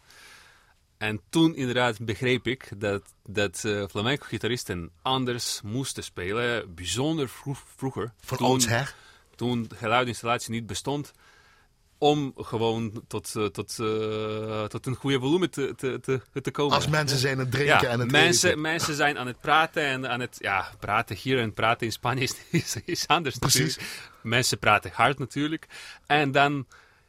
En toen inderdaad begreep ik dat, dat uh, flamenco-gitaristen anders moesten spelen, bijzonder vroeg, vroeger. Van oudsher? Toen geluidinstallatie niet bestond, om gewoon tot, uh, tot, uh, tot een goede volume te, te, te, te komen. Als mensen zijn aan het drinken ja, en het mensen, eten. mensen zijn aan het praten en aan het... Ja, praten hier en praten in Spanje is, (laughs) is, is anders Precies. natuurlijk. Mensen praten hard natuurlijk. En dan,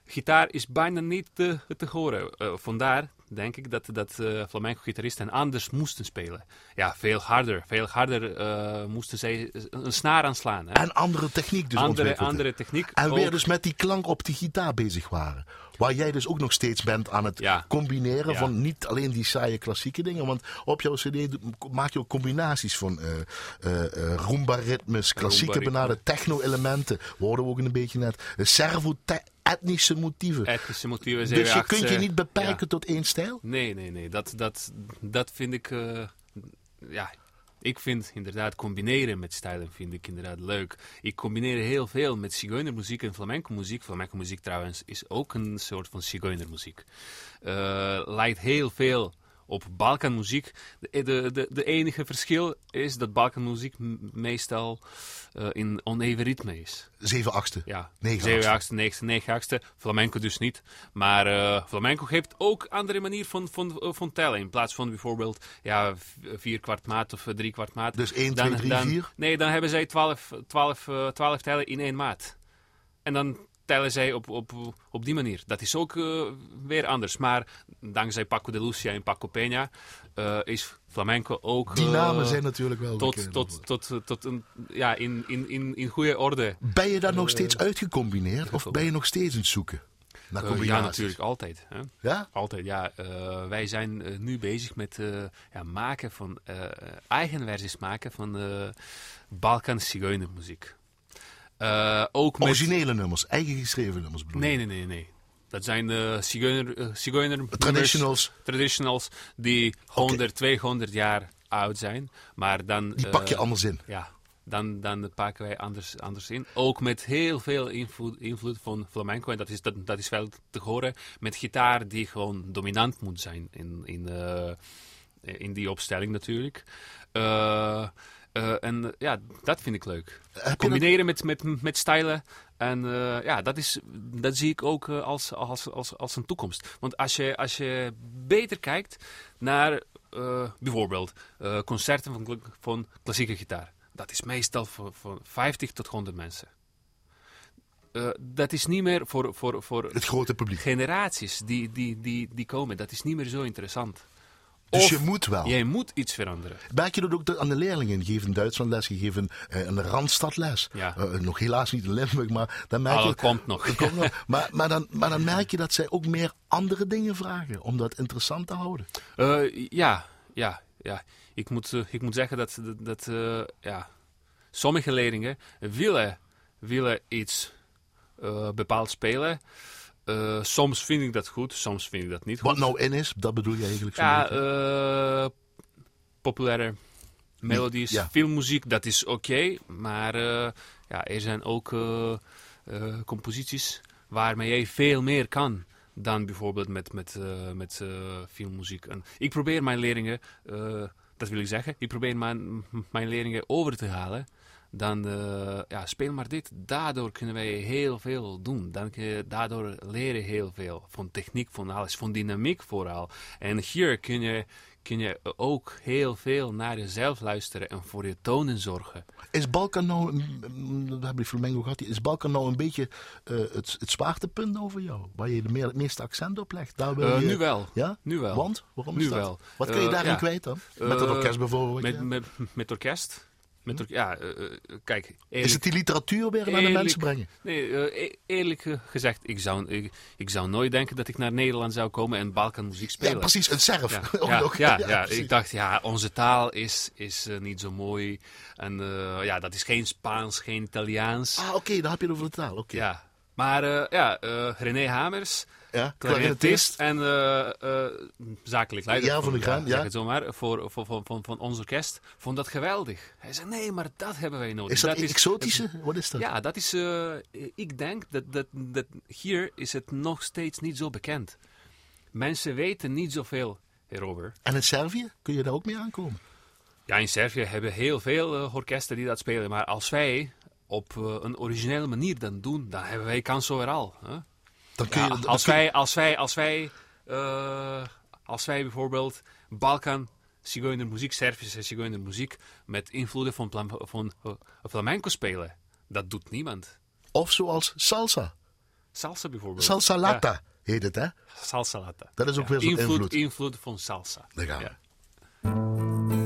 gitaar is bijna niet te, te horen. Uh, vandaar denk ik, dat, dat uh, flamenco-gitaristen anders moesten spelen. Ja, veel harder. Veel harder uh, moesten zij een snaar aanslaan. Hè? En andere techniek dus Andere, andere techniek. En ook. weer dus met die klank op die gitaar bezig waren. Waar jij dus ook nog steeds bent aan het ja. combineren Ja. van niet alleen die saaie klassieke dingen. Want op jouw cd maak je ook combinaties van uh, uh, rumba-ritmes, klassieke Rumba-ritme. benade, techno-elementen. Worden we ook een beetje net. Servo etnische motieven. Etnische motieven. Dus je kunt je eh, niet beperken ja. tot één stijl? Nee, nee, nee. Dat, dat, dat vind ik... eh, ja, ik vind inderdaad combineren met stijlen vind ik inderdaad leuk. Ik combineer heel veel met zigeunermuziek en flamenco muziek. Flamenco muziek trouwens is ook een soort van zigeunermuziek. Uh, lijkt heel veel op Balkanmuziek. De, de, de, de enige verschil is dat Balkanmuziek meestal uh, in oneven ritme is. 7 achtste. Ja, 9 7 achtste, 9 9 achtste. Flamenco dus niet. Maar uh, flamenco heeft ook andere manier van, van, van tellen. In plaats van bijvoorbeeld ja, vier kwart maat of drie kwart maat. Dus 1, 2, 3, 4? Nee, dan hebben zij 12, 12, uh, 12 tellen in één maat. En dan tellen zij op, op, op die manier. Dat is ook uh, weer anders. Maar dankzij Paco de Lucia en Paco Peña uh, is flamenco ook... Die uh, namen zijn natuurlijk wel tot, tot, tot, tot, een, ja, in, in, in, in goede orde. Ben je daar nog steeds uitgecombineerd? Of ben je nog steeds aan het zoeken? Uh, ja, natuurlijk, altijd. Hè? Ja? Altijd, ja. Uh, wij zijn uh, nu bezig met ja, maken van, eigen versies maken van Balkan Zigeunermuziek. Uh, ook met... Originele nummers, eigen geschreven nummers bedoel Nee, nee, nee, nee. Dat zijn zigeuner, uh, zigeuner traditionals. traditionals die 100, okay. 200 jaar oud zijn. Maar dan, die pak je anders in. Ja, dan, dan pakken wij anders, anders in. Ook met heel veel invloed, invloed van flamenco. En dat is, dat, dat is wel te horen. Met gitaar die gewoon dominant moet zijn in, in, in die opstelling natuurlijk. Uh, en ja, dat vind ik leuk. Heb Combineren met, met, met stijlen. En uh, ja, dat, is, dat zie ik ook als, als, als, als een toekomst. Want als je, als je beter kijkt naar bijvoorbeeld concerten van, van klassieke gitaar. Dat is meestal voor, voor 50 tot 100 mensen. eh, dat is niet meer voor, voor, voor Het grote publiek. generaties die, die, die, die komen. Dat is niet meer zo interessant. Dus Of je moet wel. Jij moet iets veranderen. Merk je dat ook aan de leerlingen? Je geeft in Duitsland les, je in, eh, in de Randstad les. Ja. Eh, nog helaas niet in Limburg, maar dan merk Oh, je... dat komt nog. Dat komt nog. (laughs) Maar, maar, dan, maar dan merk je dat zij ook meer andere dingen vragen om dat interessant te houden. Eh, ja, ja, ja. Ik moet, eh, ik moet zeggen dat, dat, eh, ja, sommige leerlingen willen, willen iets eh, bepaald spelen. Eh, soms vind ik dat goed, soms vind ik dat niet goed. Wat nou in is, dat bedoel je eigenlijk zo. Ja, eh, populaire melodies, Ja. filmmuziek, dat is oké. maar eh, ja, er zijn ook composities waarmee jij veel meer kan dan bijvoorbeeld met, met, met filmmuziek. En ik probeer mijn leerlingen, dat wil ik zeggen, ik probeer mijn, mijn leerlingen over te halen. Dan eh, ja, speel maar dit. Daardoor kunnen wij heel veel doen. Dan daardoor leren heel veel. Van techniek, van alles. Van dynamiek vooral. En hier kun je, kun je ook heel veel naar jezelf luisteren en voor je tonen zorgen. Is Balkan nou, mm, Flamengo gehad, is Balkan nou een beetje eh, het, het zwaartepunt over jou? Waar je de meeste accent op legt? Daar wil Eh, je, nu wel. Ja? Nu wel. Want? Waarom Nu is dat? wel. Wat kun je daarin ja. kwijt dan? Met het orkest bijvoorbeeld? Met, met, met orkest. Met or- ja, eh, eh, kijk. is het die literatuur weer naar de mensen brengen? Nee, eh, e- eerlijk gezegd, ik zou, ik, ik zou nooit denken dat ik naar Nederland zou komen en Balkanmuziek spelen. Ja, precies, een serf. Ja, (laughs) Ook ja, ik dacht, ja, onze taal is, is niet zo mooi. En ja, dat is geen Spaans, geen Italiaans. Ah, oké, dan heb je het over de taal. Oké. Ja. Maar ja, René Hamers, Ja, clarinetist en eh, eh, zakelijk leider. Ja, van de Graan, zeg ja. het zo maar, voor, voor, voor, van, van ons orkest, vond dat geweldig. Hij zei, nee, maar dat hebben wij nodig. Is dat, exotische? Wat is dat? Ja, dat is. eh, ik denk dat, dat, dat hier is het nog steeds niet zo bekend. Mensen weten niet zoveel erover. En in Servië? Kun je daar ook mee aankomen? Ja, in Servië hebben heel veel orkesten die dat spelen. Maar als wij op een originele manier dat doen, dan hebben wij kans overal. Hè? Dan kun Ja, je, als, kun wij, als, wij, als, wij, eh, als wij bijvoorbeeld Balkan Zigeunermuziek, Servische Zigeunermuziek met invloeden van, van eh, flamenco spelen, dat doet niemand. Of zoals salsa. Salsa bijvoorbeeld. Salsa Ja. lata heet het, hè? Salsa lata. Dat is ook weer zo'n invloed, invloed. invloed van salsa. Daar gaan we.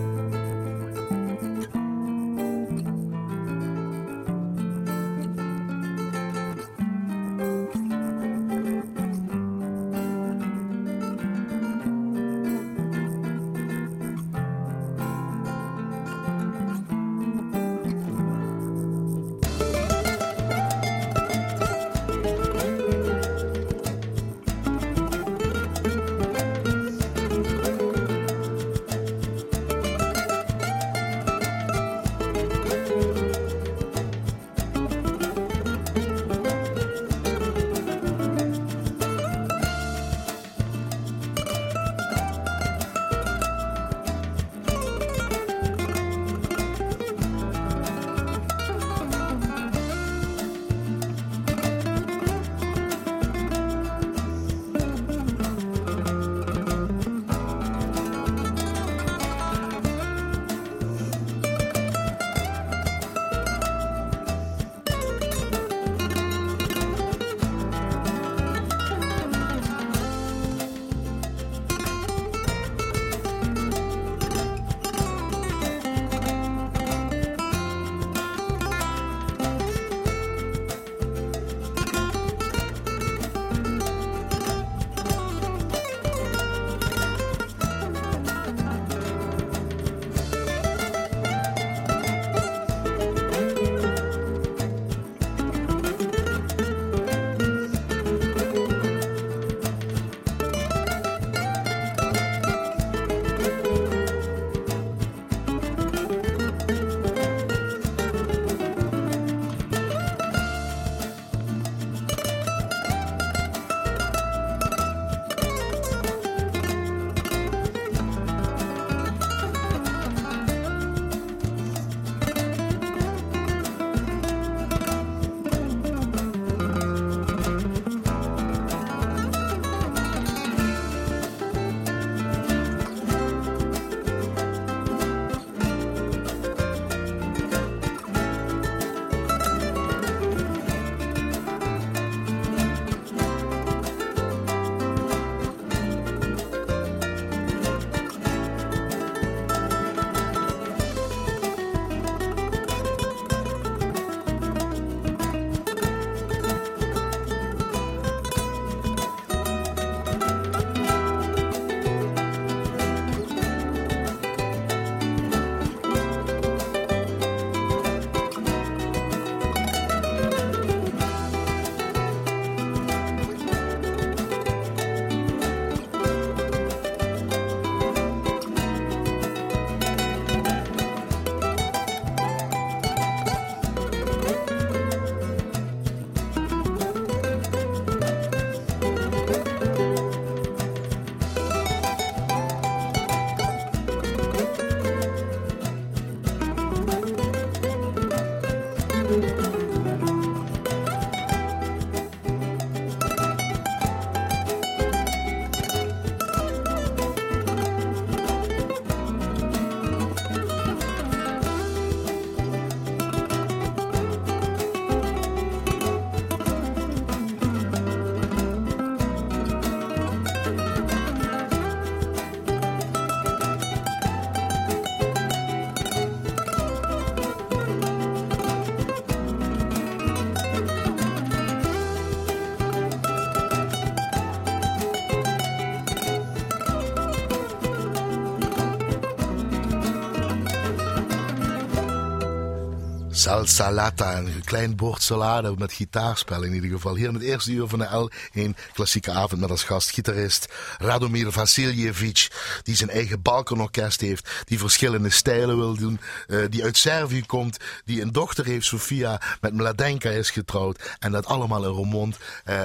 Salsalata, een klein bord salade met gitaarspel in ieder geval. Hier in het eerste uur van de L1 klassieke avond met als gastgitarist Radomir Vasiljevic, die zijn eigen balkanorkest heeft, die verschillende stijlen wil doen, uh, die uit Servië komt, die een dochter heeft, Sofia, met Mladenka is getrouwd en dat allemaal in Roermond. Uh,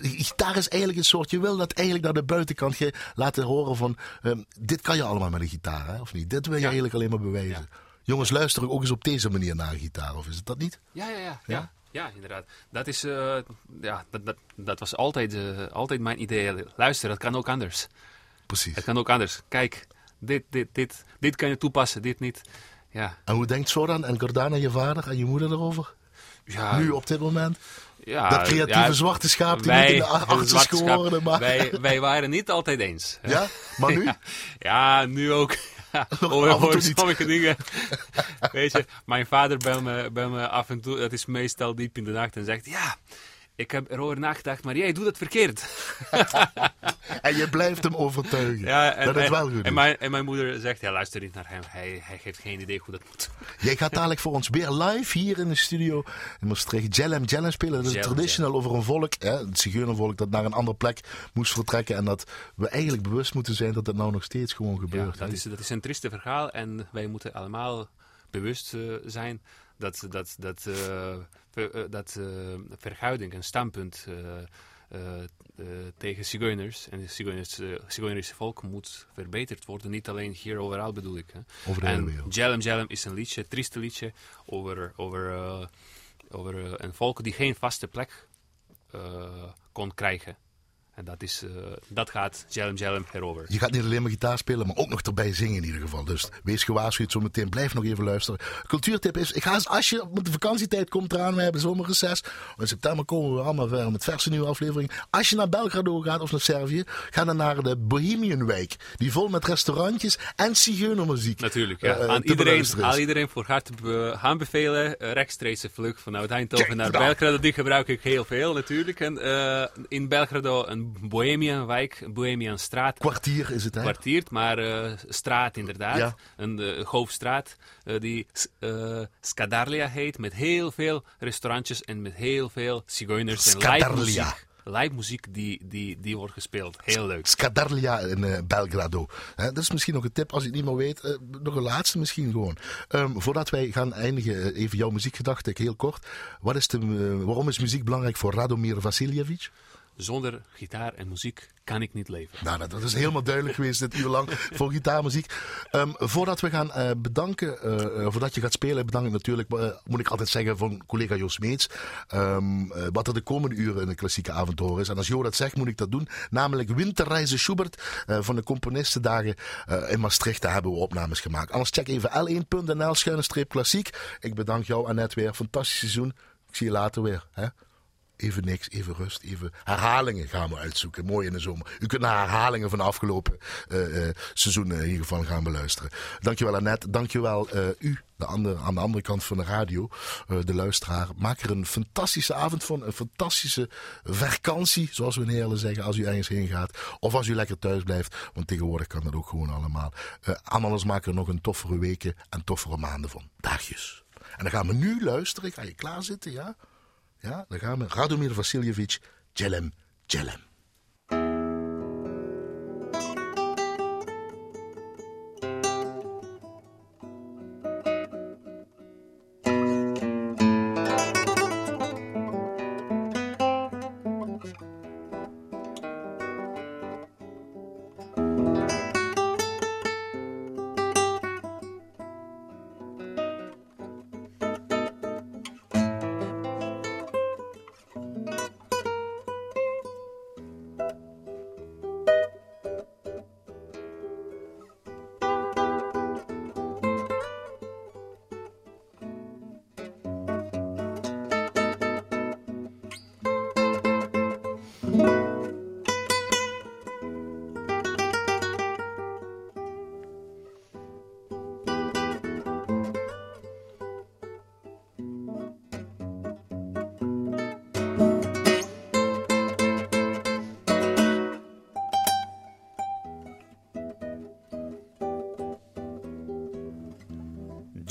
gitaar is eigenlijk een soort, je wil dat eigenlijk naar de buitenkant je laten horen van, uh, dit kan je allemaal met een gitaar, hè, of niet? Dit wil je ja. eigenlijk alleen maar bewijzen. Ja. Jongens, luisteren ook eens op deze manier naar een gitaar, of is het dat niet? Ja, ja, ja. ja? ja? inderdaad. Dat, is, uh, ja, dat, dat, dat was altijd, uh, altijd mijn idee. Luister, dat kan ook anders. Precies. Het kan ook anders. Kijk, dit, dit, dit, dit kan je toepassen, dit niet. Ja. En hoe denkt Soran en Gordana, je vader en je moeder erover? Ja, nu op dit moment? Ja, dat creatieve ja, zwarte schaap die wij, niet in de acht is geworden. Maar... Wij, wij waren niet altijd eens. Ja, maar nu? Ja, (laughs) ja nu ook. (laughs) over, sommige dingen. (laughs) Weet je, mijn vader belt me, belt me af en toe, dat is meestal diep in de nacht, en zegt: Ja, ik heb erover nagedacht, maar jij doet het verkeerd. (laughs) en je blijft hem overtuigen. Ja, en, dat het wel goed en mijn, en mijn moeder zegt, ja, luister niet naar hem. Hij, hij heeft geen idee hoe dat moet. Jij gaat dadelijk voor ons weer live hier in de studio in Maastricht Jellem Jellem spelen. Dat is traditioneel over een volk, hè, het zigeunervolk, dat naar een andere plek moest vertrekken. En dat we eigenlijk bewust moeten zijn dat dat nou nog steeds gewoon gebeurt. Ja, dat, is, dat is een trieste verhaal en wij moeten allemaal bewust uh, zijn dat, dat, dat, uh, ver, dat uh, verhouding, een standpunt tegen zigeuners en het zigeunerische volk moet verbeterd worden. Niet alleen hier overal bedoel ik. Hè. Over de en wereld. Jalem Jalem is een liedje, een trieste liedje over, over, over een volk die geen vaste plek kon krijgen. En dat, is, uh, dat gaat Jellem Jellem herover. Je gaat niet alleen maar gitaar spelen, maar ook nog erbij zingen in ieder geval. Dus wees gewaarschuwd zo meteen. Blijf nog even luisteren. Cultuurtip is, ik ga eens, als je met de vakantietijd komt eraan, we hebben zomerreces. In september komen we allemaal weer met verse nieuwe aflevering. Als je naar Belgrado gaat of naar Servië, ga dan naar de Bohemian Week. Die vol met restaurantjes en zigeunermuziek. Natuurlijk, ja. Uh, aan, iedereen, aan iedereen voor harte be aanbevelen. Uh, rechtstreekse vlucht vanuit Eindhoven naar Belgrado. Die gebruik ik heel veel natuurlijk. En in Belgrado een Bohemian wijk, Bohemian straat. Kwartier is het, hè? Kwartier, maar uh, straat inderdaad. Ja. Een uh, hoofdstraat uh, die Skadarlia heet, met heel veel restaurantjes en met heel veel zigeuners en live muziek. Live muziek die, die, die wordt gespeeld. Heel leuk. Skadarlia in Belgrado. dat is misschien nog een tip als je het niet meer weet. nog een laatste misschien gewoon. Um, voordat wij gaan eindigen, even jouw muziekgedachte, heel kort. Wat is de, waarom is muziek belangrijk voor Radomir Vasiljevic? Zonder gitaar en muziek kan ik niet leven. Nou, dat is helemaal duidelijk geweest dit uur lang (laughs) voor gitaarmuziek. Um, voordat we gaan uh, bedanken, uh, voordat je gaat spelen, bedank ik natuurlijk, uh, moet ik altijd zeggen, van collega Jos Meets. Um, wat er de komende uren in de klassieke avontuur is. En als Jo dat zegt, moet ik dat doen. Namelijk Winterreizen Schubert van de Componistendagen in Maastricht. Daar hebben we opnames gemaakt. Anders check even l1.nl schuine streep klassiek. Ik bedank jou Annette weer. Fantastisch seizoen. Ik zie je later weer. Hè? Even niks, even rust, even herhalingen gaan we uitzoeken. Mooi in de zomer. U kunt naar herhalingen van de afgelopen uh, uh, seizoenen in ieder geval gaan beluisteren. Dankjewel Annette, dankjewel uh, u de andere, aan de andere kant van de radio, de luisteraar. Maak er een fantastische avond van, een fantastische vakantie, zoals we in Heerlen zeggen, als u ergens heen gaat. Of als u lekker thuis blijft, want tegenwoordig kan dat ook gewoon allemaal. Uh, anders maak er nog een toffere weken en toffere maanden van. Dagjes. En dan gaan we nu luisteren. Ga je klaarzitten, ja? Ja, dan gaan we. Radomir Vasiljevic, Jelem, Jelem.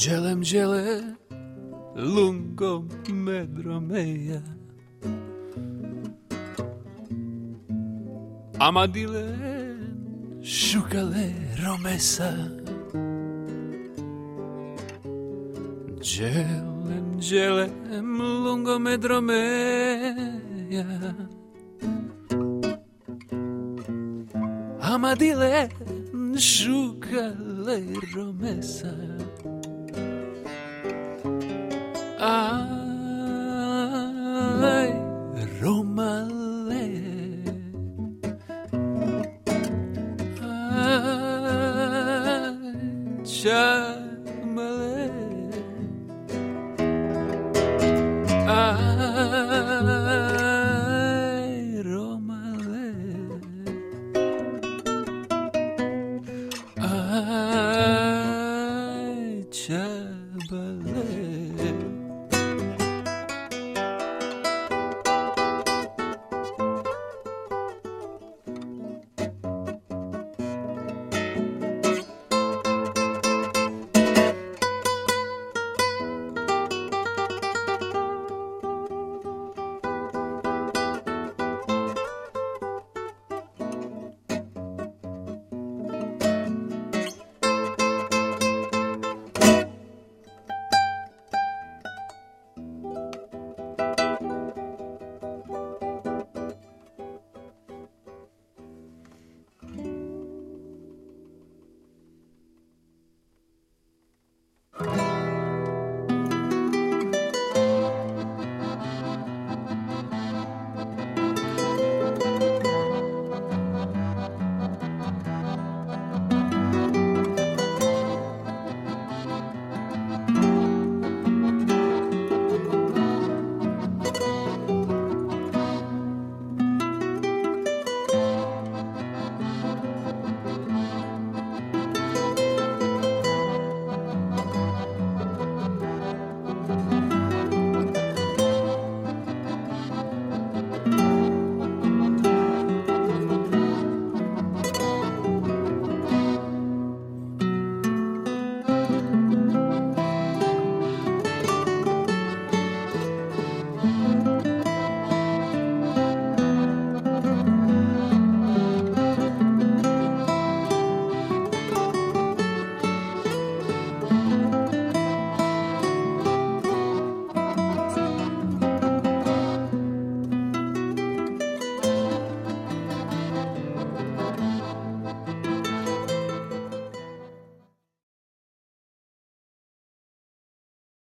Gelem gele lungo medro Amadile șucale romesa Gelem gelem lungo medro meia Amadile șucale romesa